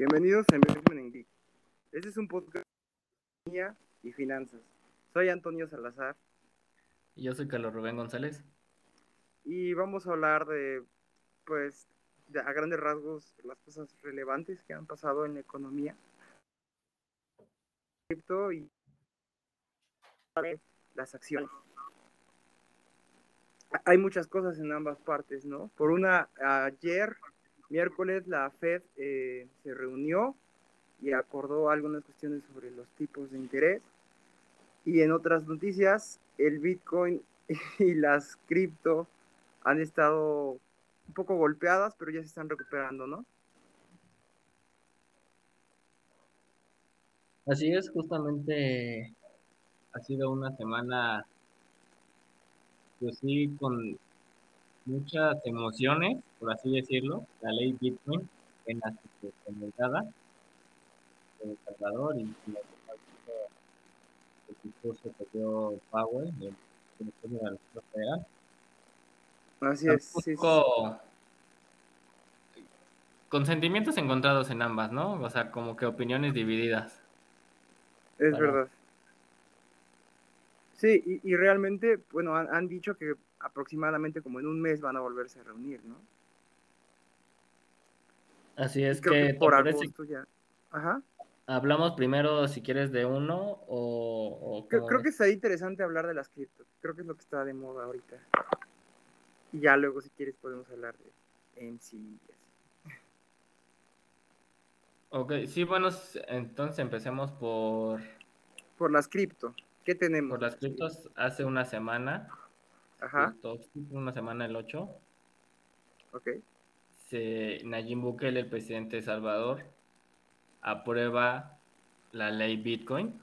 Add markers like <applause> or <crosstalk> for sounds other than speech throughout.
Bienvenidos a Investment in Geek. Este es un podcast de economía y finanzas. Soy Antonio Salazar Y yo soy Carlos Rubén González. y vamos a hablar de, pues, de- a grandes rasgos, las cosas relevantes que han pasado en la economía. Cripto y las acciones. Hay muchas cosas en ambas partes, ¿no? Por una, ayer, miércoles, la Fed eh, se reunió y acordó algunas cuestiones sobre los tipos de interés. Y en otras noticias, el Bitcoin <laughs> y las cripto han estado un poco golpeadas, pero ya se están recuperando, ¿no? Así es, justamente ha sido una semana, pues sí, con muchas emociones, por así decirlo. La ley Bitcoin en la promulgada en El Salvador y y la el discurso que dio Powell, el secretario de la Reserva Federal. Así Un es. sí, sí. poco con sentimientos encontrados en ambas, ¿no? O sea, como que opiniones divididas. Es Para- verdad. Sí, y, y realmente, bueno, han, han dicho que aproximadamente como en un mes van a volverse a reunir, ¿no? Así es Creo que, que ¿te por agosto ya. Ajá. Hablamos primero, si quieres, de uno o, o Creo, que está interesante hablar de las cripto. Creo que es lo que está de moda ahorita. Y ya luego, si quieres, podemos hablar de MC. y así. Ok, sí, bueno, entonces empecemos por, Por las cripto. ¿Qué tenemos? por las criptos. Hace una semana, Ajá, justo una semana el 8, ok. se, Nayib Bukele, el presidente de Salvador, aprueba la ley Bitcoin,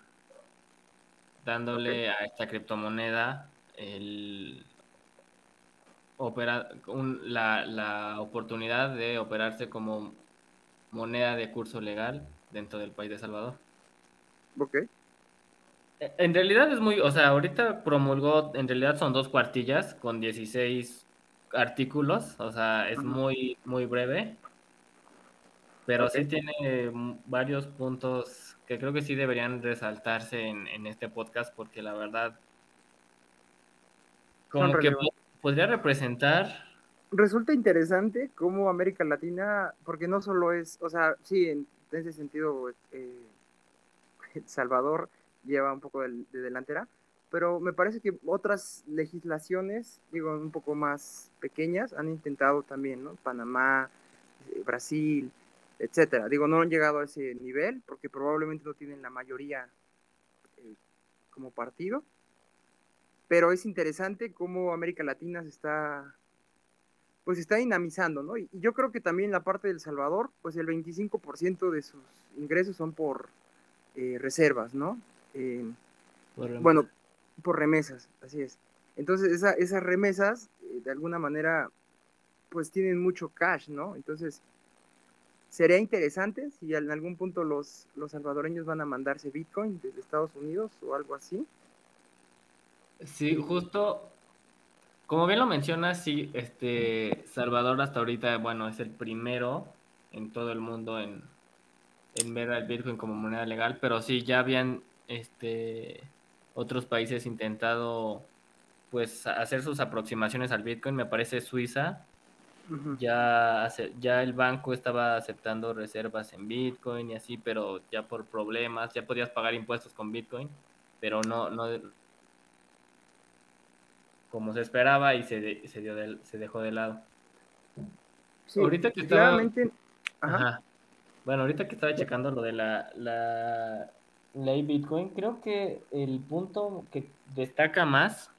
dándole a esta criptomoneda el, opera, un- la, la oportunidad de operarse como moneda de curso legal dentro del país de Salvador. Ok. En realidad es muy, o sea, ahorita promulgó, en realidad son dos cuartillas con 16 artículos, o sea, es muy, muy breve, pero sí tiene varios puntos que creo que sí deberían resaltarse en, en este podcast porque la verdad, como que po- podría representar, Resulta interesante cómo América Latina, porque no solo es, o sea, sí, en, en ese sentido, eh, Salvador lleva un poco de, de delantera, pero me parece que otras legislaciones, digo, un poco más pequeñas, han intentado también, ¿no? Panamá, eh, Brasil, etcétera. Digo, no han llegado a ese nivel porque probablemente no tienen la mayoría eh, como partido, pero es interesante cómo América Latina se está, pues está dinamizando, ¿no? Y yo creo que también la parte del Salvador, pues el 25% de sus ingresos son por eh, reservas, ¿no? Eh, por- bueno, por remesas, así es. Entonces, esa- esas remesas, eh, de alguna manera, pues tienen mucho cash, ¿no? Entonces, sería interesante si en algún punto los, los salvadoreños van a mandarse Bitcoin desde Estados Unidos o algo así. Sí, justo, como bien lo mencionas, sí, este Salvador hasta ahorita, bueno, es el primero en todo el mundo en, en ver al Bitcoin como moneda legal, pero sí, ya habían este otros países intentado pues hacer sus aproximaciones al Bitcoin, me parece Suiza, ya, ya el banco estaba aceptando reservas en Bitcoin y así, pero ya por problemas, ya podías pagar impuestos con Bitcoin, pero no, no como se esperaba y se, de- se, dio se dejó de lado. Sí, Ahorita que estaba- claramente, ajá, Ajá. Bueno, ahorita que estaba checando lo de la, la ley Bitcoin, creo que el punto que destaca más,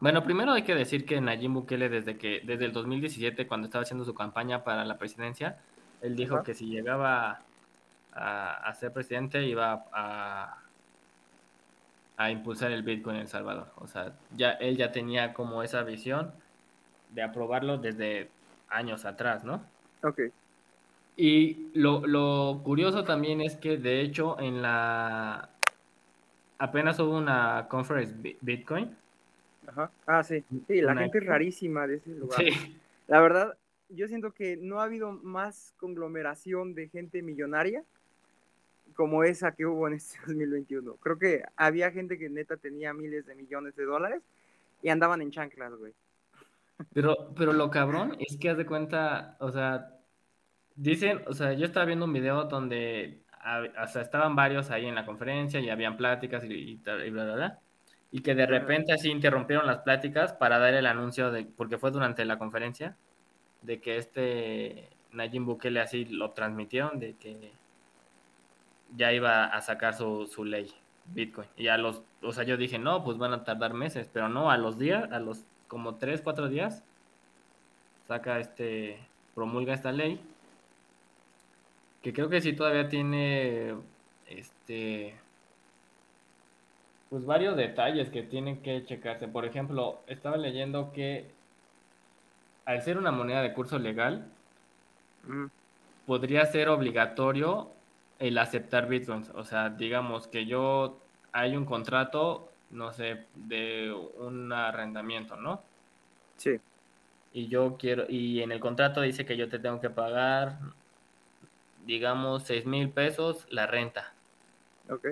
bueno, primero hay que decir que Nayib Bukele desde que desde el 2017 cuando estaba haciendo su campaña para la presidencia, él dijo Ajá. que si llegaba a, a ser presidente iba a, a impulsar el Bitcoin en El Salvador. O sea, ya él ya tenía como esa visión de aprobarlo desde años atrás, ¿no? ok, Y lo, lo curioso también es que de hecho en la apenas hubo una conference Bi- Bitcoin. ajá, ah, sí, sí, la Una- gente es rarísima de ese lugar. Sí, La verdad, yo siento que no ha habido más conglomeración de gente millonaria como esa que hubo en este <laughs> 2021. Creo que había gente que neta tenía miles de millones de dólares y andaban en chanclas, güey. Pero, pero lo cabrón es que haz de cuenta, o sea, dicen, o sea, yo estaba viendo un video donde o sea, estaban varios ahí en la conferencia y habían pláticas y, y, bla, bla, bla. Y que de repente así interrumpieron las pláticas para dar el anuncio de, porque fue durante la conferencia, de que este Nayib Bukele así lo transmitieron, de que ya iba a sacar su, su ley, Bitcoin. Y a los, o sea, yo dije, no, pues van a tardar meses, pero no, a los días, a los como tres, cuatro días, saca este, promulga esta ley, que creo que sí todavía tiene, este, pues varios detalles que tienen que checarse. Por ejemplo, estaba leyendo que al ser una moneda de curso legal, podría ser obligatorio el aceptar bitcoins. O sea, digamos que yo hay un contrato, no sé, de un arrendamiento, ¿no? Sí. Y yo quiero, y en el contrato dice que yo te tengo que pagar, digamos, seis mil pesos la renta. Ok.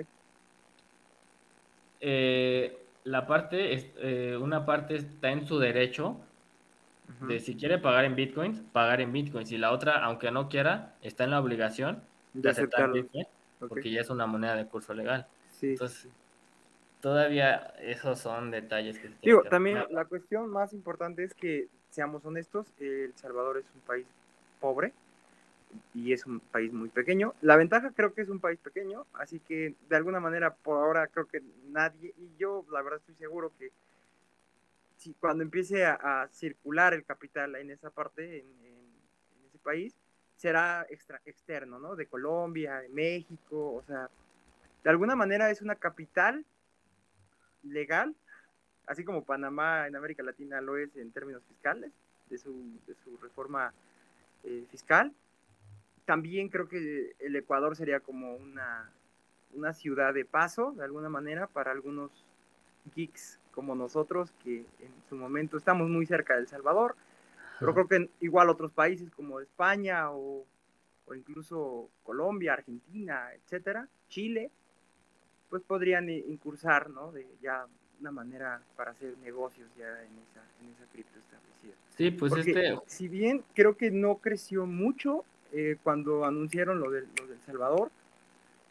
Eh, la parte, eh, una parte está en su derecho de si quiere pagar en bitcoins, pagar en bitcoins. Y la otra, aunque no quiera, está en la obligación de, aceptar bitcoin, porque ya es una moneda de curso legal. Sí. Entonces, todavía esos son detalles que... Digo, también la cuestión más importante es que, seamos honestos, El Salvador es un país pobre y es un país muy pequeño. La ventaja creo que es un país pequeño, así que de alguna manera por ahora creo que nadie, y yo la verdad estoy seguro que si cuando empiece a, circular el capital en esa parte, en, ese país, será extra, externo, ¿no? De Colombia, de México, o sea, de alguna manera es una capital legal, así como Panamá en América Latina lo es en términos fiscales, de su, de su reforma eh, fiscal. También creo que el Ecuador sería como una, una ciudad de paso, de alguna manera, para algunos geeks como nosotros, que en su momento estamos muy cerca de El Salvador, pero creo que igual otros países como España o, o incluso Colombia, Argentina, etcétera, Chile, pues podrían incursar, ¿no? De ya una manera para hacer negocios ya en esa, en esa cripto establecida. Sí, pues este... Si bien creo que no creció mucho eh, cuando anunciaron lo, de, Salvador,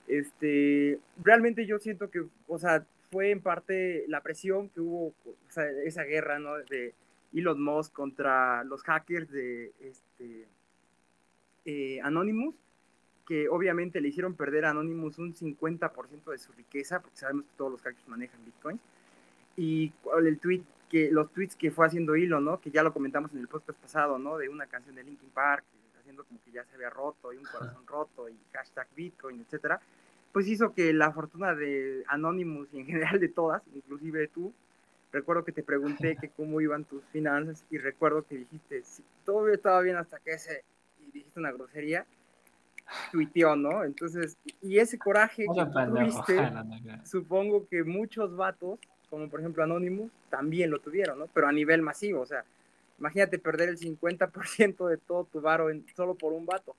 este, realmente yo siento que, o sea, fue en parte la presión que hubo, o sea, esa guerra, ¿no? De Elon Musk contra los hackers de este, eh, Anonymous, que obviamente le hicieron perder a Anonymous un 50% de su riqueza, porque sabemos que todos los hackers manejan Bitcoin. Y el tweet que, los tweets que fue haciendo Elon, ¿no? Que ya lo comentamos en el podcast pasado, ¿no? De una canción de Linkin Park, haciendo como que ya se había roto y un corazón roto y hashtag Bitcoin, etcétera pues hizo que la fortuna de Anonymous y en general de todas, inclusive tú, recuerdo que te pregunté que cómo iban tus finanzas y recuerdo que dijiste, si todo estaba bien hasta que ese, y dijiste una grosería, tuiteó, ¿no? Entonces, y ese coraje que tuviste, <laughs> supongo que muchos vatos, como por ejemplo Anonymous, también lo tuvieron, ¿no? Pero a nivel masivo, o sea, imagínate perder el 50% de todo tu varo en, solo por un vato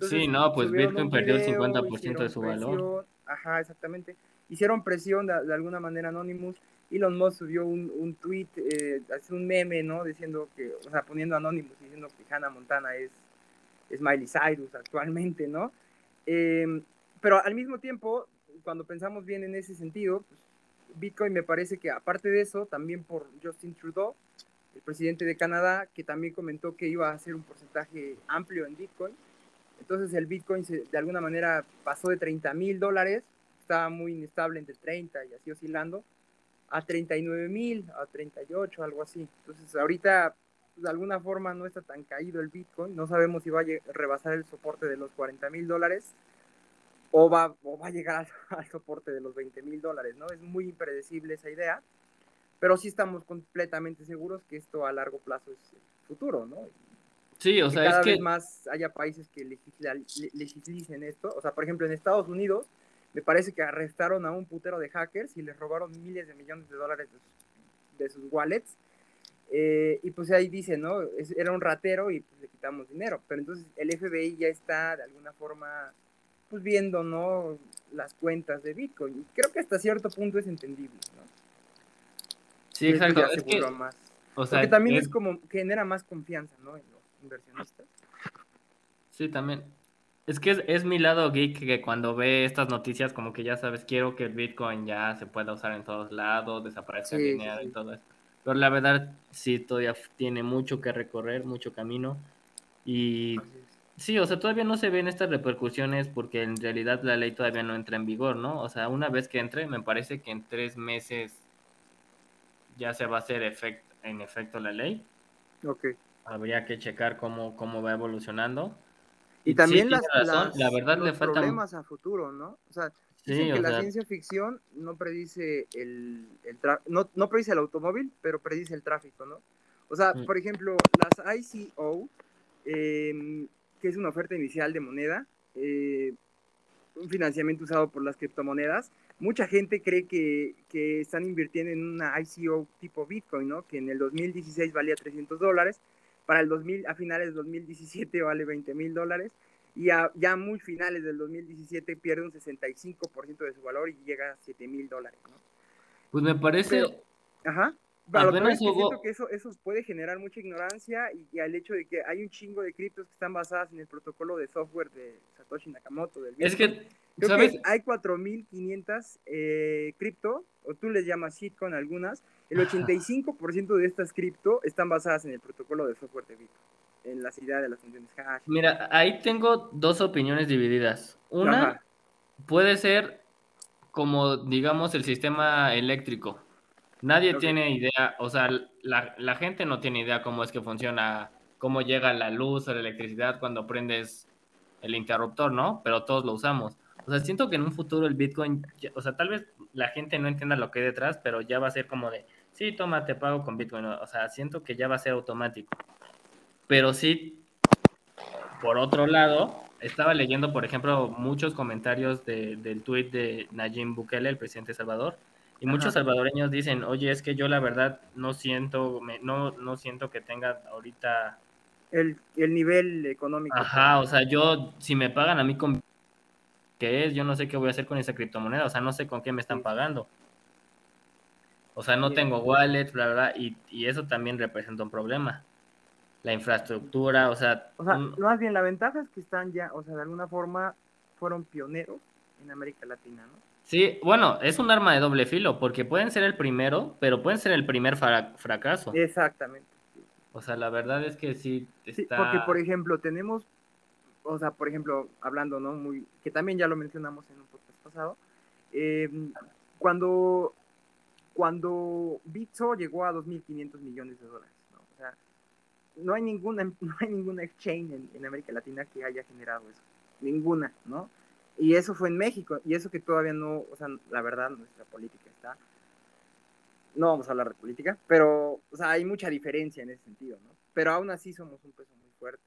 sí, no, pues Bitcoin perdió el 50% de su valor. Ajá, exactamente. Hicieron presión de, alguna manera Anonymous. Elon Musk subió un, un tweet, eh, un meme, ¿no? Diciendo que, o sea, poniendo Anonymous, diciendo que Hannah Montana es, es Miley Cyrus actualmente, ¿no? Em, pero al mismo tiempo, cuando pensamos bien en ese sentido, pues, Bitcoin me parece que aparte de eso, también por Justin Trudeau, el presidente de Canadá, que también comentó que iba a hacer un porcentaje amplio en Bitcoin, entonces el Bitcoin de alguna manera pasó de 30 mil dólares, estaba muy inestable entre 30 y así oscilando, a 39 mil, a 38, algo así. Entonces ahorita de alguna forma no está tan caído el Bitcoin, no sabemos si va a rebasar el soporte de los 40 mil dólares o va, o va a llegar <laughs> al, soporte de los 20 mil dólares, ¿no? Es muy impredecible esa idea, pero sí estamos completamente seguros que esto a largo plazo es futuro, ¿no? Sí, o sea, cada es vez que... más haya países que legislen esto. O sea, por ejemplo, en Estados Unidos, me parece que arrestaron a un putero de hackers y les robaron miles de millones de dólares de sus, wallets. Eh, y pues ahí dice, ¿no? era un ratero y pues, le quitamos dinero. Pero entonces el FBI ya está de alguna forma, pues viendo, ¿no? Las cuentas de Bitcoin. Y creo que hasta cierto punto es entendible, ¿no? Sí, exacto. Es que, más. O sea, Porque también es... como como genera más confianza, ¿no? En los inversionistas. Sí, también. Es que es, mi lado geek que cuando ve estas noticias como que ya sabes, quiero que el Bitcoin ya se pueda usar en todos lados, desaparezca el dinero y todo eso. Pero la verdad sí todavía tiene mucho que recorrer, mucho camino. Y sí, o sea, todavía no se ven estas repercusiones porque en realidad la ley todavía no entra en vigor, ¿no? O sea, una vez que entre, me parece que en tres meses ya se va a hacer en efecto la ley. Ok. Habría que checar cómo, cómo va evolucionando. Y, también las, la verdad le faltan problemas a futuro, ¿no? O sea, que la ciencia ficción no predice el, el no, no, predice el automóvil, pero predice el tráfico, ¿no? O sea, mm. por ejemplo, las ICO, em, que es una oferta inicial de moneda, eh, un financiamiento usado por las criptomonedas, mucha gente cree que, que, están invirtiendo en una ICO tipo Bitcoin, ¿no? Que en el 2016 valía 300 dólares, para el 2000, a finales del 2017 vale 20 mil dólares, y ya muy finales del 2017 pierde un 65% de su valor y llega a 7 mil dólares. ¿no? Pues me parece... ajá. Pero que siento que eso, eso puede generar mucha ignorancia y, al hecho de que hay un chingo de criptos que están basadas en el protocolo de software de Satoshi Nakamoto. Del es que, ¿sabes? hay 4.500 eh, cripto, o tú les llamas shitcoin algunas, el 85% de estas cripto están basadas en el protocolo de software de Bitcoin en las ideas de las funciones hash. Mira, ahí tengo dos opiniones divididas. Una puede ser como, digamos, el sistema eléctrico. Nadie tiene idea, o sea, la, la, gente no tiene idea cómo es que funciona, cómo llega la luz o la electricidad cuando prendes el interruptor, ¿no? Pero todos lo usamos. O sea, siento que en un futuro el Bitcoin, o sea, tal vez la gente no entienda lo que hay detrás, pero ya va a ser como de, sí, toma, te pago con Bitcoin. O sea, siento que ya va a ser automático. Pero sí, por otro lado, estaba leyendo, por ejemplo, muchos comentarios del tuit de Nayib Bukele, el presidente de Salvador, y muchos salvadoreños dicen, oye, es que yo la verdad no siento, no, no siento que tenga ahorita... El, nivel económico. Ajá, o sea, yo, si me pagan a mí con... ¿Qué es? Yo no sé qué voy a hacer con esa criptomoneda, o sea, no sé con qué me están pagando. O sea, no tengo wallet, bla, bla, y, y eso también representa un problema la infraestructura, o sea... O sea, más bien la ventaja es que están ya, o sea, de alguna forma fueron pioneros en América Latina, ¿no? Sí, bueno, es un arma de doble filo, porque pueden ser el primero, pero pueden ser el primer fracaso. Exactamente. O sea, la verdad es que sí está... porque, por ejemplo, tenemos, o sea, por ejemplo, hablando, ¿no? Muy, que también ya lo mencionamos en un podcast pasado, em, cuando, cuando Bitso llegó a 2.500 millones de dólares, no hay ninguna, no hay ninguna <laughs> exchange en, América Latina que haya generado eso. Ninguna, ¿no? Y eso fue en México, y eso que todavía no, o sea, la verdad, nuestra política está. No vamos a hablar de política, pero, o sea, hay mucha diferencia en ese sentido, ¿no? Pero aún así somos un peso muy fuerte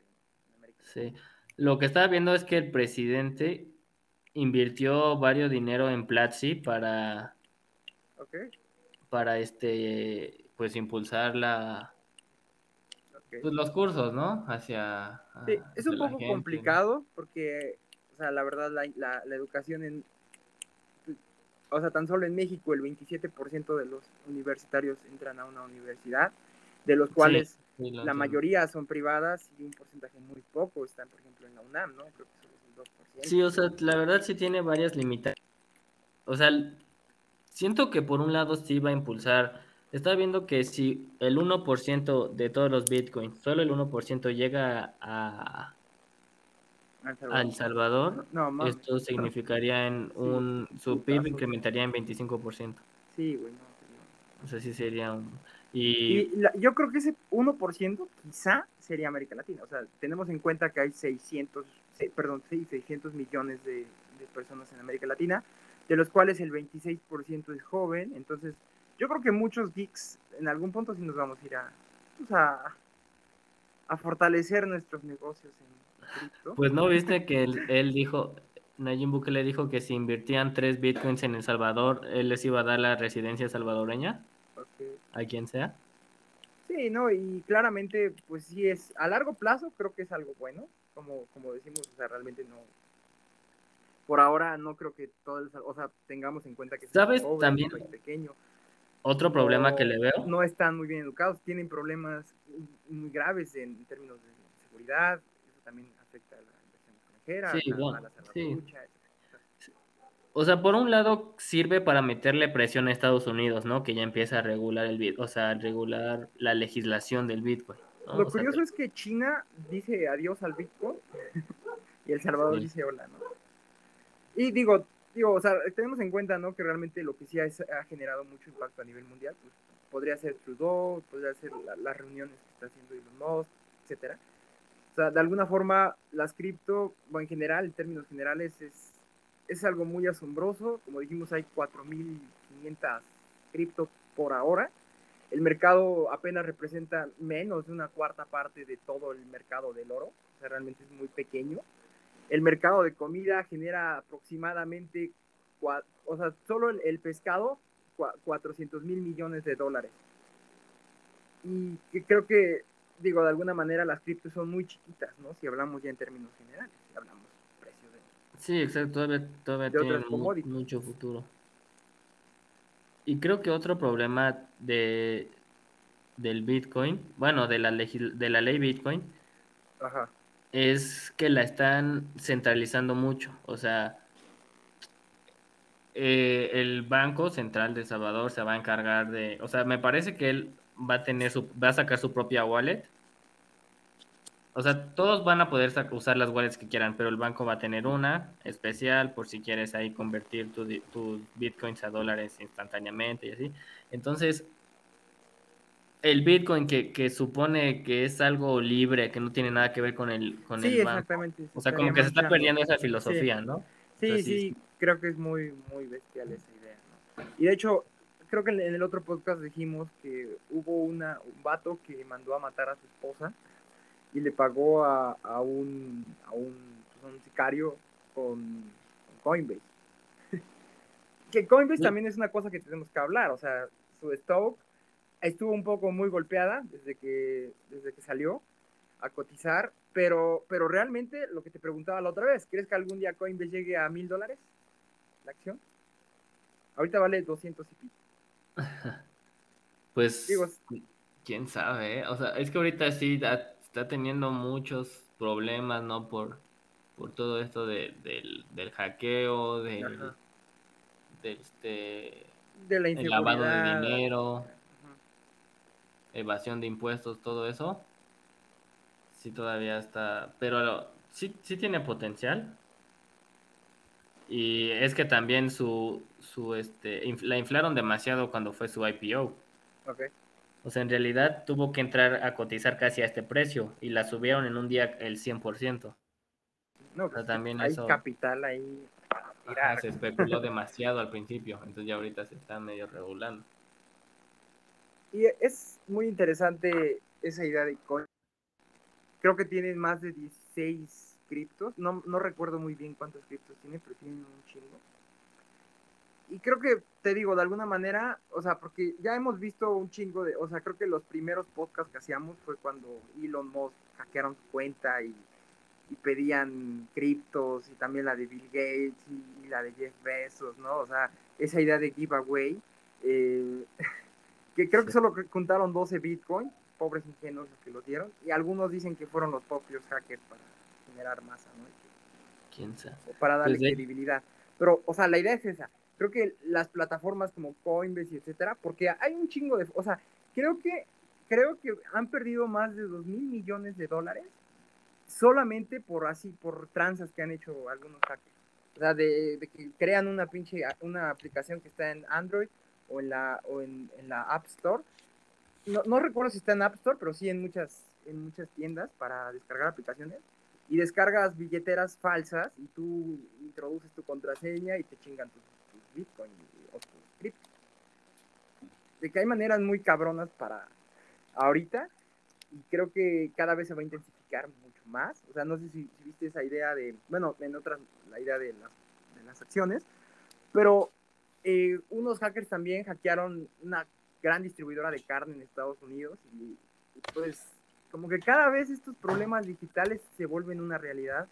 en América Sí. Lo que estaba viendo es que el presidente invirtió varios dinero en Platzi para. Para este, pues impulsar la, pues los cursos, ¿no? Hacia... Sí, es un poco complicado porque, o sea, la verdad, la, la, educación en... O sea, tan solo en México el 27% de los universitarios entran a una universidad, de los cuales la mayoría son privadas y un porcentaje muy poco están, por ejemplo, en la UNAM, ¿no? Creo que solo es el 2%. Sí, o sea, la verdad sí tiene varias limitaciones. O sea, siento que por un lado sí va a impulsar estaba viendo que si el 1% de todos los bitcoins, solo el 1% llega a, El Salvador, esto significaría en un, su PIB incrementaría en 25%. Sí, güey, O sea, sí sería un... Y, yo creo que ese 1% quizá sería América Latina. O sea, tenemos en cuenta que hay 600, perdón, 600 millones de, de personas en América Latina, de los cuales el 26% es joven. Entonces, yo creo que muchos geeks en algún punto sí nos vamos a ir a, pues a, fortalecer nuestros negocios en cripto. Pues no viste que él, dijo, Nayib le dijo que si invirtían tres bitcoins en El Salvador, él les iba a dar la residencia salvadoreña. A quien sea. Sí, no, y claramente, pues sí es, a largo plazo creo que es algo bueno, como, como decimos, o sea, realmente no, por ahora no creo que todo el, o sea, tengamos en cuenta que ¿Sabes? también pequeño. Otro problema que le veo. No están muy bien educados, tienen problemas muy graves en términos de seguridad, eso también afecta a la inversión extranjera, sí, a, la sí. O sea, por un lado sirve para meterle presión a Estados Unidos, ¿no? Que ya empieza a regular el Bitcoin, o sea, regular la legislación del Bitcoin. Lo curioso es que China dice adiós al Bitcoin <laughs> y El Salvador dice hola, ¿no? Y digo, digo, o sea, tenemos en cuenta, ¿no? Que realmente lo que sí ha, generado mucho impacto a nivel mundial, pues podría ser Trudeau, podría ser las reuniones que está haciendo Elon Musk, etcétera. O sea, de alguna forma, las cripto, o en general, en términos generales, es es algo muy asombroso. Como dijimos, hay 4.500 cripto por ahora. El mercado apenas representa menos de una cuarta parte de todo el mercado del oro. O sea, realmente es muy pequeño. El mercado de comida genera aproximadamente, o sea, solo el, pescado, 400 mil millones de dólares. Y creo que, digo, de alguna manera las criptos son muy chiquitas, ¿no? Si hablamos ya en términos generales, si hablamos Sí, exacto, todavía, todavía tiene mucho futuro. Y creo que otro problema de del Bitcoin, bueno, de la, de la ley Bitcoin, es que la están centralizando mucho. O sea, eh, el Banco Central de Salvador se va a encargar de, o sea, me parece que él va a tener su, va a sacar su propia wallet o sea, todos van a poder usar las wallets que quieran, pero el banco va a tener una especial por si quieres ahí convertir tus bitcoins a dólares instantáneamente y así. Entonces, el bitcoin que, que, supone que es algo libre, que no tiene nada que ver con el, con sí, el banco. exactamente. O sea, como que se está perdiendo esa filosofía, ¿no? Sí, sí, creo que es muy, muy bestial esa idea. ¿no? Y de hecho, creo que en el otro podcast dijimos que hubo una, un vato que mandó a matar a su esposa y le pagó a, a, un, a un, pues, un, sicario con, Coinbase. <laughs> que Coinbase también es una cosa que tenemos que hablar, o sea, su stock estuvo un poco muy golpeada desde que, desde que salió a cotizar, pero, pero realmente lo que te preguntaba la otra vez, ¿crees que algún día Coinbase llegue a mil dólares la acción? Ahorita vale 200 y pico. <laughs> Pues, Digo, quién sabe, ¿eh? o sea, es que ahorita sí está teniendo muchos problemas, ¿no? Por, por todo esto de, del, del hackeo, del, este, de la el lavado de dinero, evasión de impuestos, todo eso. Sí, todavía está, pero sí, sí tiene potencial. Y es que también su, su este, la inflaron demasiado cuando fue su IPO. Okay. O sea, en realidad tuvo que entrar a cotizar casi a este precio y la subieron en un día el 100%. No, pues también hay capital ahí. se especuló <laughs> demasiado al principio, entonces ya ahorita se está medio regulando. Y es muy interesante esa idea de coin. Creo que tienen más de 16 criptos. No, no recuerdo muy bien cuántos criptos tiene, pero tienen un chingo y creo que te digo, de alguna manera, o sea, porque ya hemos visto un chingo de, o sea, creo que los primeros podcasts que hacíamos fue cuando Elon Musk hackearon su cuenta y, pedían criptos y también la de Bill Gates y, la de Jeff Bezos, ¿no? O sea, esa idea de giveaway, eh, <laughs> que creo que solo contaron 12 bitcoins, pobres ingenuos los que lo dieron, y algunos dicen que fueron los propios hackers para generar masa, ¿no? ¿Quién sabe? Para darle pues credibilidad. Pero, o sea, la idea es esa creo que las plataformas como Coinbase y etcétera, porque hay un chingo de, o sea, creo que creo que han perdido más de dos mil millones de dólares solamente por así, por tranzas que han hecho algunos hackers. O sea, de, que crean una pinche, una aplicación que está en Android o en la, o en, la App Store. No, no, recuerdo si está en App Store, pero sí en muchas, en muchas tiendas para descargar aplicaciones. Y descargas billeteras falsas y tú introduces tu contraseña y te chingan tus Bitcoin y otros criptos. De que hay maneras muy cabronas para ahorita y creo que cada vez se va a intensificar mucho más. O sea, no sé si, viste esa idea de, bueno, en otras, la idea de las, de las acciones, pero eh, unos hackers también hackearon una gran distribuidora de carne en Estados Unidos y, pues como que cada vez estos problemas digitales se vuelven una realidad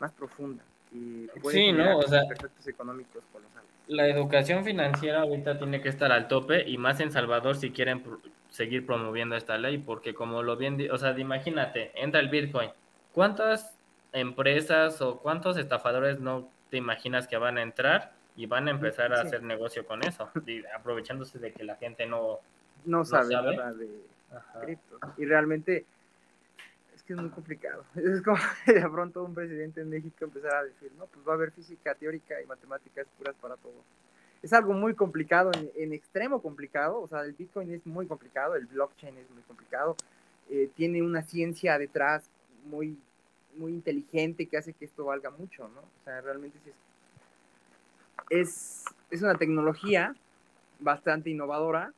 más profunda y sí, ¿no? O sea, efectos económicos colosales. La educación financiera ahorita tiene que estar al tope y más en Salvador si quieren seguir promoviendo esta ley, porque como lo bien, o sea, imagínate, entra el Bitcoin, ¿cuántas empresas o cuántos estafadores no te imaginas que van a entrar y van a empezar a hacer negocio con eso, aprovechándose de que la gente no, no sabe, nada de cripto. Y realmente que es muy complicado. <laughs> Es como de pronto un presidente en México empezar a decir, no, pues va a haber física teórica y matemáticas puras para todo es algo muy complicado, en, extremo complicado, o sea, el Bitcoin es muy complicado, el blockchain es muy complicado, eh, tiene una ciencia detrás muy, muy inteligente que hace que esto valga mucho, ¿no? O sea, realmente sí es, es, una tecnología bastante innovadora,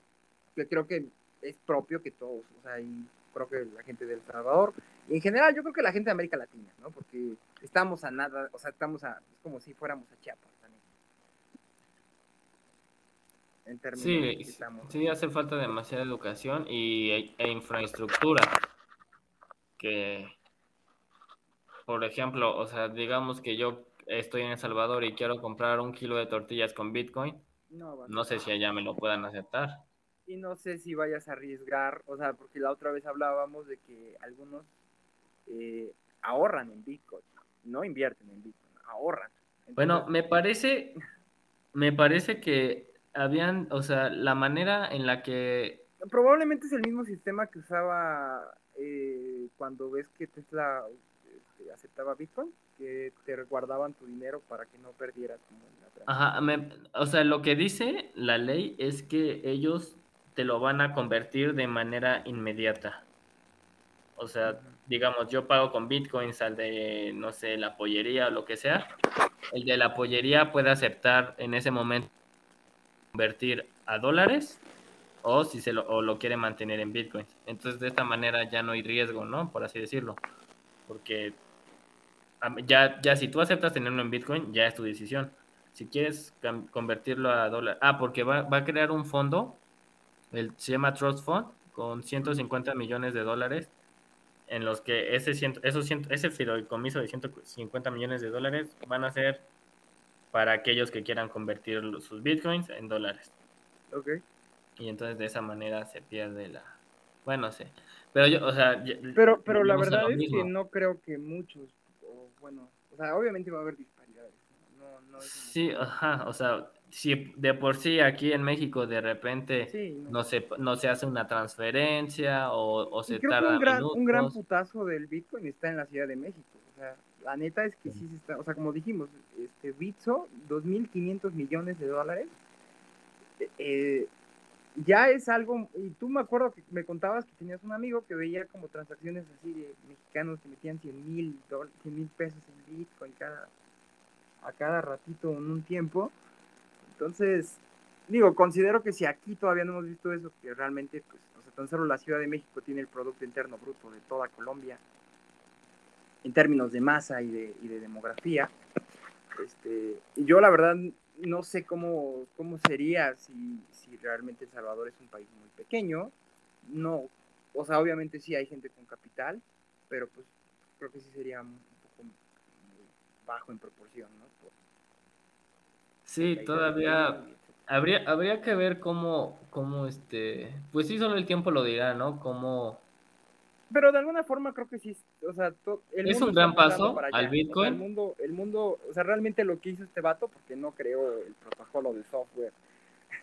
que creo que es propio que todos, o sea, y creo que la gente del Salvador, y en general yo creo que la gente de América Latina, ¿no? Porque estamos a nada, o sea, estamos a, es como si fuéramos a Chiapas sí, Sí, hace falta demasiada educación y, e, e infraestructura. Que, por ejemplo, o sea, digamos que yo estoy en El Salvador y quiero comprar un kilo de tortillas con Bitcoin, no, sé si allá me lo puedan aceptar. Y no sé si vayas a arriesgar, o sea, porque la otra vez hablábamos de que algunos eh, ahorran en Bitcoin, no invierten en Bitcoin, ahorran. bueno, me parece, me parece que habían, o sea, la manera en la que... Probablemente es el mismo sistema que usaba eh, cuando ves que Tesla este, aceptaba Bitcoin, que te guardaban tu dinero para que no perdieras como la Ajá, o sea, lo que dice la ley es que ellos te lo van a convertir de manera inmediata. O sea, digamos, yo pago con bitcoins al de, no sé, la pollería o lo que sea. El de la pollería puede aceptar en ese momento convertir a dólares o si se lo, o lo quiere mantener en bitcoins. Entonces de esta manera ya no hay riesgo, ¿no? Por así decirlo. Porque ya, ya si tú aceptas tenerlo en bitcoin, ya es tu decisión. Si quieres convertirlo a dólar. Ah, porque va, va, a crear un fondo, el, se llama Trust Fund, con 150 millones de dólares, en los que ese, esos, ese fideicomiso de 150 millones de dólares van a ser para aquellos que quieran convertir sus bitcoins en dólares. Ok. Y entonces de esa manera se pierde la... Bueno, sé. Pero yo, o sea... Pero, pero la verdad es que no creo que muchos, o bueno, o sea, obviamente va a haber disparidades. No, no sí, ajá, o sea, si de por sí aquí en México de repente no. se, no se hace una transferencia o, o se tarda un gran, un gran putazo del Bitcoin está en la Ciudad de México. O sea, la neta es que sí se está, o sea, como dijimos, este Bitso, 2.500 millones de dólares, eh, ya es algo, y tú me acuerdo que me contabas que tenías un amigo que veía como transacciones así de mexicanos que metían 100 mil mil pesos en Bitcoin cada, a cada ratito en un tiempo. Entonces, digo, considero que si aquí todavía no hemos visto eso, que realmente, pues, o sea, tan solo la Ciudad de México tiene el Producto Interno Bruto de toda Colombia, en términos de masa y de, y de demografía. Este, yo la verdad no sé cómo, cómo sería si, si realmente El Salvador es un país muy pequeño. No, o sea, obviamente sí hay gente con capital, pero pues creo que sí sería un poco bajo en proporción, ¿no? Sí, todavía habría, habría que ver cómo, cómo este, pues sí, solo el tiempo lo dirá, ¿no? Cómo pero de alguna forma creo que sí, o sea, el es un gran paso al Bitcoin. el mundo, el mundo, o sea, realmente lo que hizo este vato, porque no creó el protocolo de software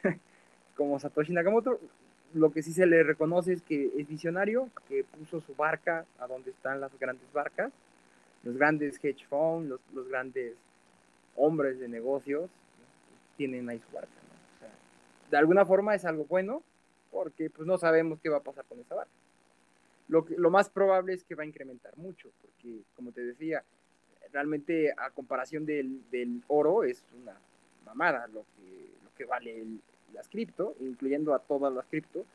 <laughs> como Satoshi Nakamoto, lo que sí se le reconoce es que es visionario, que puso su barca a donde están las grandes barcas, los grandes hedge funds, los, los grandes hombres de negocios tienen ahí barca. ¿no? O sea, de alguna forma es algo bueno, porque pues no sabemos qué va a pasar con esa barca. Lo, lo más probable es que va a incrementar mucho, porque como te decía, realmente a comparación del, del oro es una mamada lo que, lo que vale el, las cripto, incluyendo a todas las cripto.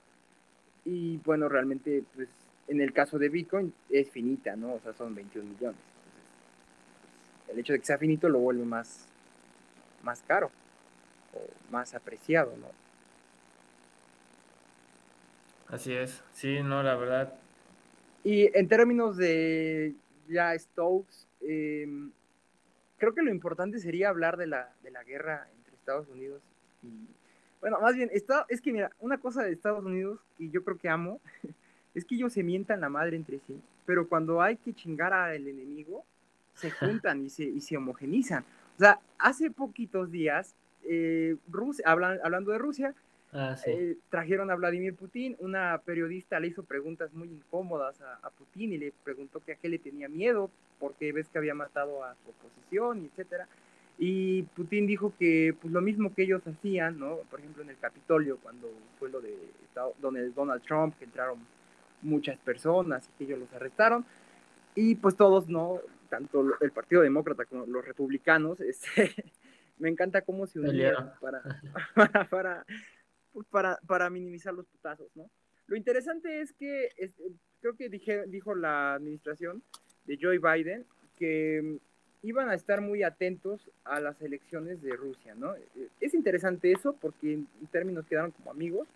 Y bueno, realmente, pues en el caso de Bitcoin es finita, ¿no? O sea, son 21 millones. Entonces, el hecho de que sea finito lo vuelve más, más caro más apreciado, ¿no? Así es, sí, no, la verdad. Y en términos de ya Stokes, em, creo que lo importante sería hablar de la, de la guerra entre Estados Unidos y... Bueno, más bien, está, es que mira, una cosa de Estados Unidos que yo creo que amo <laughs> es que ellos se mientan la madre entre sí, pero cuando hay que chingar al enemigo, se juntan y se, y se homogenizan. O sea, hace poquitos días, eh, Rusia, hablan, hablando de Rusia, Ah, sí. eh, trajeron a Vladimir Putin, una periodista le hizo preguntas muy incómodas a, a Putin y le preguntó que a qué le tenía miedo, porque ves que había matado a su oposición, etcétera. Y Putin dijo que pues lo mismo que ellos hacían, ¿no? Por ejemplo, en el Capitolio, cuando fue lo de donde Donald Trump, que entraron muchas personas y que ellos los arrestaron. Y pues todos, ¿no? Tanto el Partido Demócrata como los republicanos, <laughs> este, me encanta cómo se unieron para, <laughs> <laughs> para, para, para, para minimizar los putazos, ¿no? Lo interesante es que creo que dije, dijo la administración de Joe Biden que mm, iban a estar muy atentos a las elecciones de Rusia, ¿no? Eh, Es interesante eso porque en términos quedaron como amigos,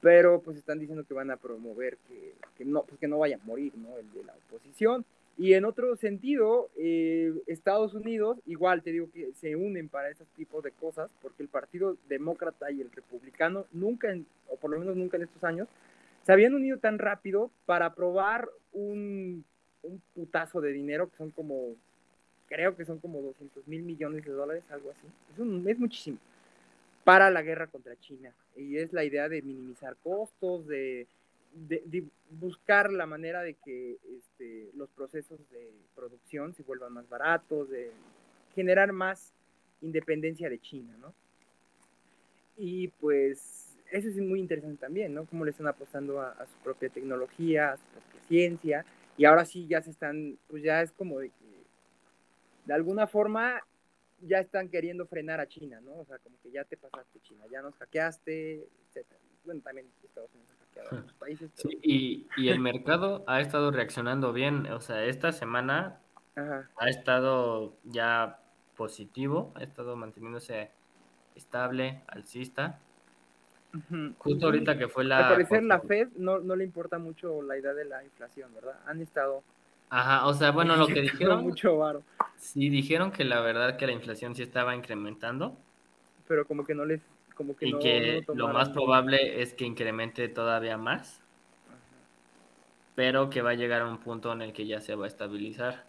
pero pues están diciendo que van a promover que, que no, pues que no vaya a morir, ¿no? El de la oposición. Y en otro sentido, eh, Estados Unidos, igual te digo que se unen para ese tipo de cosas, porque el Partido Demócrata y el Republicano nunca, en- o por lo menos nunca en estos años, se habían unido tan rápido para aprobar un, un putazo de dinero que son como, creo que son como 200 mil millones de dólares, algo así. Es, un- es muchísimo para la guerra contra China. Y es la idea de minimizar costos, de, de- buscar la manera de que este, los procesos de producción se vuelvan más baratos, de generar más independencia de China, ¿no? Y pues eso es muy interesante también, ¿no? Cómo le están apostando a, a su propia tecnología, a su propia ciencia, y ahora sí ya se están, pues ya es como de que de alguna forma ya están queriendo frenar a China, ¿no? O sea, como que ya te pasaste China, ya nos hackeaste, etcétera. Bueno, también Estados Unidos países. pero- Sí, y, y el mercado ha estado reaccionando bien. O sea, esta semana Ajá. ha estado ya positivo, ha estado manteniéndose estable, alcista. Justo ahorita que fue la... Al parecer la Fed no, no le importa mucho la idea de la inflación, ¿verdad? Han estado Ajá, o sea, bueno, lo que <laughs> dijeron, mucho varo, sí dijeron que la verdad que la inflación sí estaba incrementando pero como que no les, como que y no, que no lo más probable es que incremente todavía más, Ajá. pero que va a llegar a un punto en el que ya se va a estabilizar.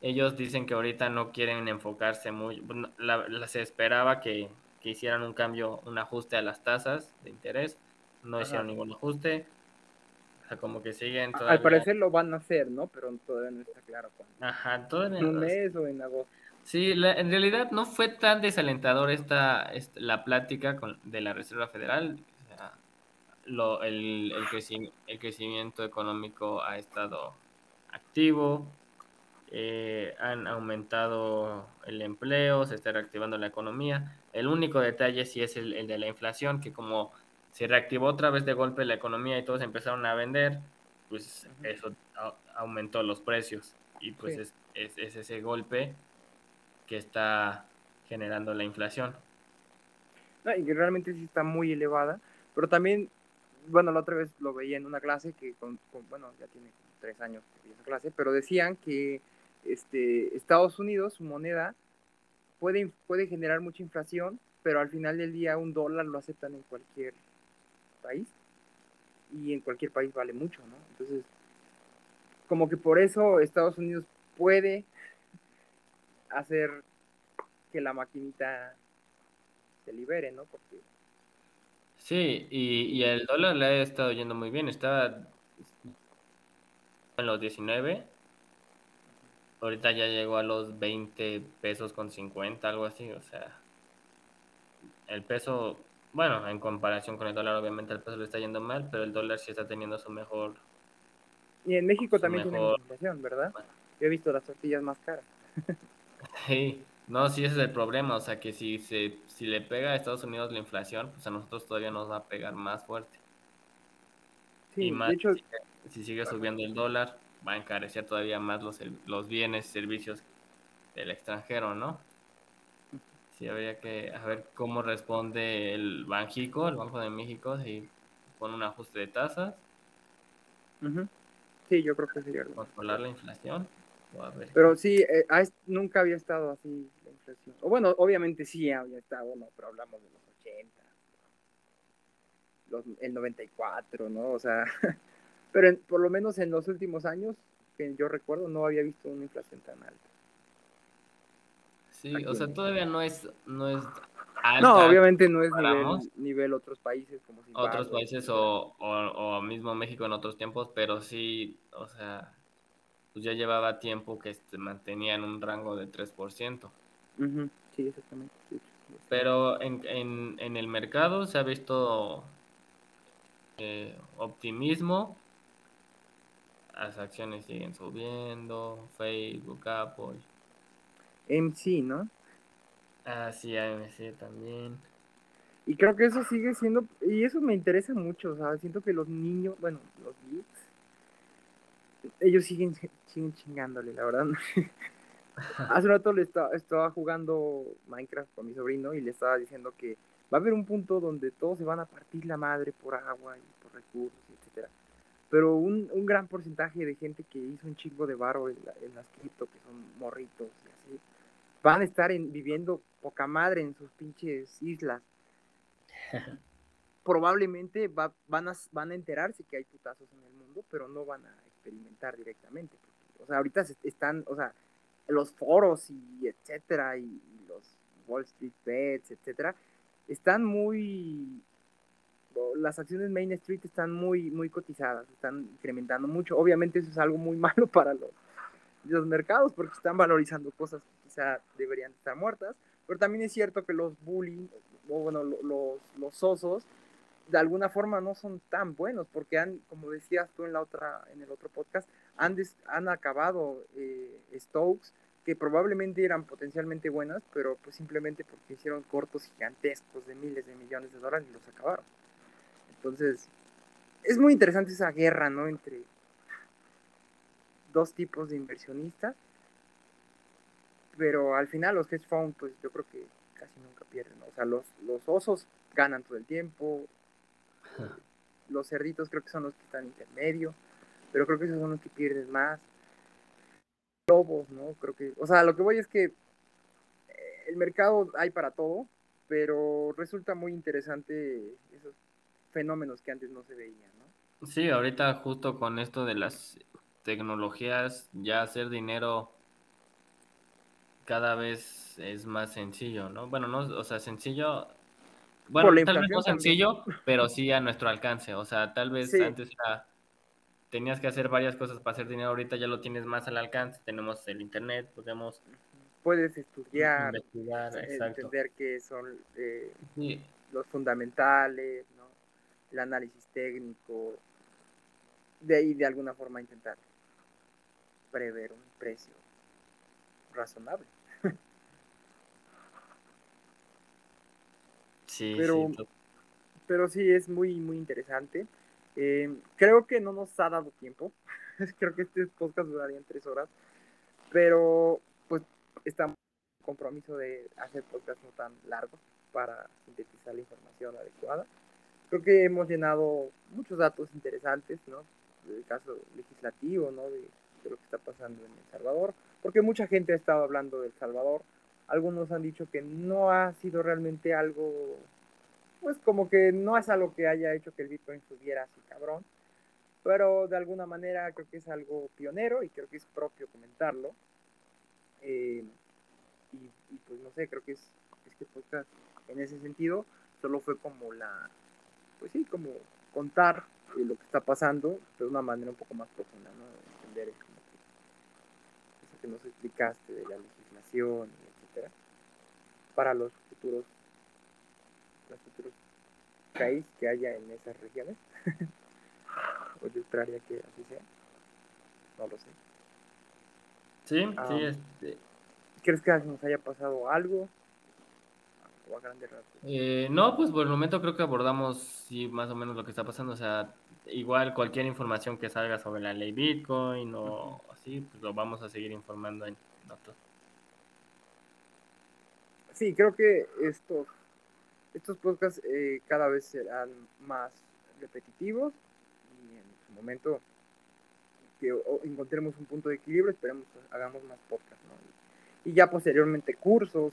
Ellos dicen que ahorita no quieren enfocarse muy, bueno, la- la- se esperaba que, que hicieran un cambio, un ajuste a las tasas de interés, no Ajá. hicieron ningún ajuste, o sea, como que siguen Al todavía... parecer lo van a hacer, ¿no? Pero todavía no está claro cuándo. Ajá, todavía En un mes o en agosto. Sí, la- en realidad no fue tan desalentador esta, esta- la plática con, de la Reserva Federal. O sea, lo- el, el, creci- el crecimiento económico ha estado activo, eh, han aumentado el empleo, se está reactivando la economía. El único detalle sí es el, el de la inflación, que como se reactivó otra vez de golpe la economía y todos empezaron a vender, pues eso a- aumentó los precios. Y pues Sí. es, es, es ese golpe que está generando la inflación. No, y que realmente sí está muy elevada, pero también, bueno, la otra vez lo veía en una clase que, con, con- bueno, ya tiene tres años que esa clase, pero decían que este, Estados Unidos, su moneda, puede, puede generar mucha inflación, pero al final del día un dólar lo aceptan en cualquier país y en cualquier país vale mucho, ¿no? Entonces, como que por eso Estados Unidos puede hacer que la maquinita se libere, ¿no? Porque Sí, y, y el dólar le ha estado yendo muy bien. Estaba en los 19, ahorita ya llegó a los 20 pesos con 50, algo así. O sea, el peso, bueno, en comparación con el dólar, obviamente el peso le está yendo mal, pero el dólar sí está teniendo su mejor. Y en México también mejor- tenemos inflación, ¿verdad? Yo he visto las tortillas más caras. <laughs> Sí, no, sí ese es el problema. O sea, que si, se, si le pega a Estados Unidos la inflación, pues a nosotros todavía nos va a pegar más fuerte. Sí, y más de hecho, si sigue- si sigue subiendo el dólar, va a encarecer todavía más los, los bienes y servicios del extranjero, ¿no? Sí, habría que a ver cómo responde el Banjico, el Banco de México, si con un ajuste de tasas. Sí, yo creo que sería algo. Controlar la inflación. Pero sí, eh, nunca había estado así la inflación. O bueno, obviamente sí había estado, no, pero hablamos de los 80, los, el 94, ¿no? O sea, <laughs> pero por lo menos en los últimos años, que yo recuerdo, no había visto una inflación tan alta. Sí, o sea, todavía no es, no es no, obviamente no es nivel, nivel, otros países como Otros países o, o, mismo México en otros tiempos, pero sí, o sea, pues ya llevaba tiempo que se mantenía en un rango de 3%. Sí, exactamente. Pero en, en, en, el mercado se ha visto eh, optimismo. Las acciones siguen subiendo, Facebook, Apple. MC, ¿no? Ah, sí, AMC también. Y creo que eso sigue siendo, y eso me interesa mucho, o sea, siento que los niños, bueno, los geeks, ellos siguen, siguen chingándole, la verdad. <laughs> Hace un rato le estaba, estaba jugando Minecraft con mi sobrino y le estaba diciendo que va a haber un punto donde todos se van a partir la madre por agua y por recursos, etcétera. Pero un, un gran porcentaje de gente que hizo un chingo de varo en, en las cripto, que son morritos y así, van a estar viviendo poca madre en sus pinches islas. <laughs> Probablemente van, a, van a enterarse que hay putazos en el mundo, pero no van a experimentar directamente. o sea, ahorita están, o sea, los foros y etcétera, y, los Wall Street Bets, etcétera, están muy las acciones Main Street están muy muy cotizadas, están incrementando mucho. Obviamente eso es algo muy <laughs> malo para los, los mercados porque están valorizando cosas que quizá deberían estar muertas, pero también es cierto que los bullying, o bueno, los, los osos, de alguna forma no son tan buenos porque han, como decías tú en la otra, en el otro podcast, han, han acabado eh, Stokes que probablemente eran potencialmente buenas, pero pues simplemente porque hicieron cortos gigantescos de miles de millones de dólares y los acabaron. Entonces, es muy interesante esa guerra, ¿no? Entre dos tipos de inversionistas, pero al final los hedge funds, pues yo creo que casi nunca pierden, o sea, los, los osos ganan todo el tiempo, los cerditos creo que son los que están intermedio, pero creo que esos son los que pierden más. Lobos, ¿no? Creo que, o sea, lo que voy es que eh, el mercado hay para todo, pero resulta muy interesante esos fenómenos que antes no se veían, ¿no? Sí, ahorita justo con esto de las tecnologías, ya hacer dinero cada vez es más sencillo, ¿no? Bueno, no, o sea, sencillo, bueno, tal vez no sencillo, pero sí a nuestro alcance, o sea, tal vez antes tenías que hacer varias cosas para hacer dinero, ahorita ya lo tienes más al alcance, tenemos el internet, podemos... Puedes estudiar, investigar, entender qué son eh, los fundamentales, ¿no? el análisis técnico, de ahí de alguna forma intentar prever un precio razonable. Sí, pero, sí. Pero sí es muy, muy interesante. Eh, creo que no nos ha dado tiempo. <laughs> creo que este podcast duraría en tres horas. Pero pues estamos en compromiso de hacer podcasts no tan largos para sintetizar la información adecuada. Creo que hemos llenado muchos datos interesantes, ¿no? El caso legislativo, ¿no? De de lo que está pasando en El Salvador, porque mucha gente ha estado hablando de El Salvador. Algunos han dicho que no ha sido realmente algo, pues como que no es algo que haya hecho que el Bitcoin subiera así cabrón, pero de alguna manera creo que es algo pionero y creo que es propio comentarlo. Eh, y, pues no sé, creo que es este podcast en ese sentido solo fue como la, pues sí, como contar lo que está pasando de una manera un poco más profunda, ¿no? Entender que nos explicaste de la legislación, etcétera, para los futuros, los futuros países que haya en esas regiones. <laughs> o yo esperaría que así sea. No lo sé. Sí, sí, este. ¿Crees que nos haya pasado algo? O a grandes eh, no, pues por el momento creo que abordamos sí, más o menos lo que está pasando. O sea, igual cualquier información que salga sobre la ley Bitcoin o así, pues lo vamos a seguir informando en otros. Sí, creo que estos, estos podcasts eh, cada vez serán más repetitivos y en su momento que encontremos un punto de equilibrio, esperemos que hagamos más podcasts, ¿no? Y ya posteriormente cursos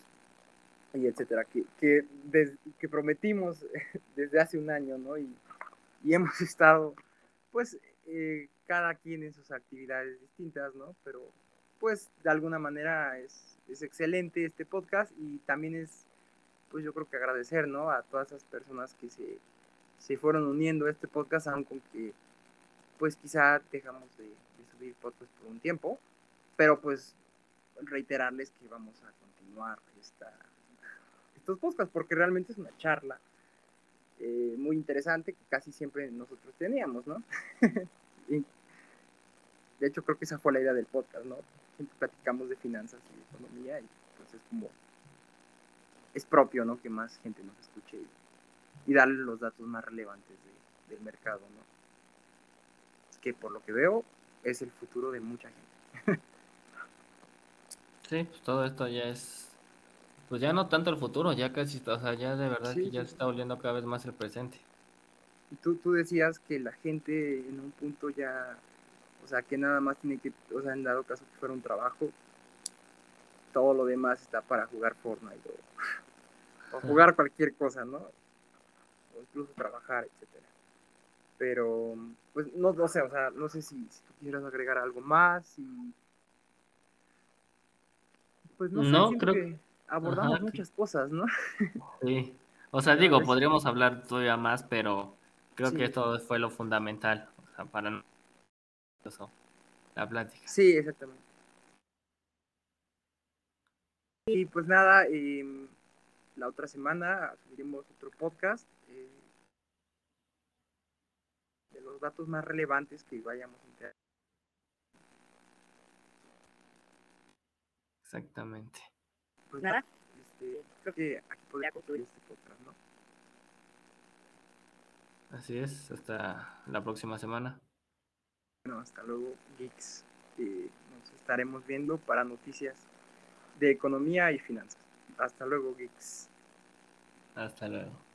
y etcétera, que, que, que prometimos <laughs> desde hace un año, ¿no? Y, y hemos estado, pues, eh, cada quien en sus actividades distintas, ¿no? Pero, pues, de alguna manera es, es excelente este podcast y también es, pues, yo creo que agradecer, ¿no? A todas esas personas que se, se fueron uniendo a este podcast, aunque pues quizá dejamos de, subir podcast por un tiempo, pero pues reiterarles que vamos a continuar esta, estos podcasts porque realmente es una charla eh, muy interesante que casi siempre nosotros teníamos, ¿no? <laughs> de hecho creo que esa fue la idea del podcast, ¿no? Siempre platicamos de finanzas y de economía y pues es como es propio, ¿no? Que más gente nos escuche y, darle los datos más relevantes del mercado, ¿no? que por lo que veo es el futuro de mucha gente. sí, pues todo esto ya es, pues ya no tanto el futuro, ya casi, o sea, ya de verdad que ya se está volviendo cada vez más el presente. Y tú, tú decías que la gente en un punto ya, sea, que nada más tiene que, o sea, en dado caso que fuera un trabajo, todo lo demás está para jugar Fortnite o, o jugar cualquier cosa, ¿no? O incluso trabajar, etcétera. Pero, pues, no, no sé, o sea, no sé si, si tú quieras agregar algo más y... Pues no, no sé, creo que abordamos muchas cosas, ¿no? Sí, o sea, digo, podríamos hablar todavía más, pero creo que esto fue lo fundamental, o sea, para la plática. Sí, exactamente. Y pues nada, eh, la otra semana subiremos otro podcast. Eh, los datos más relevantes que vayamos a enterar. Exactamente. Pues nada, este, creo que aquí podría concluir este podcast, ¿no? Así es, hasta la próxima semana. Bueno, hasta luego, geeks. Eh, nos estaremos viendo para noticias de economía y finanzas. Hasta luego, geeks. Hasta luego.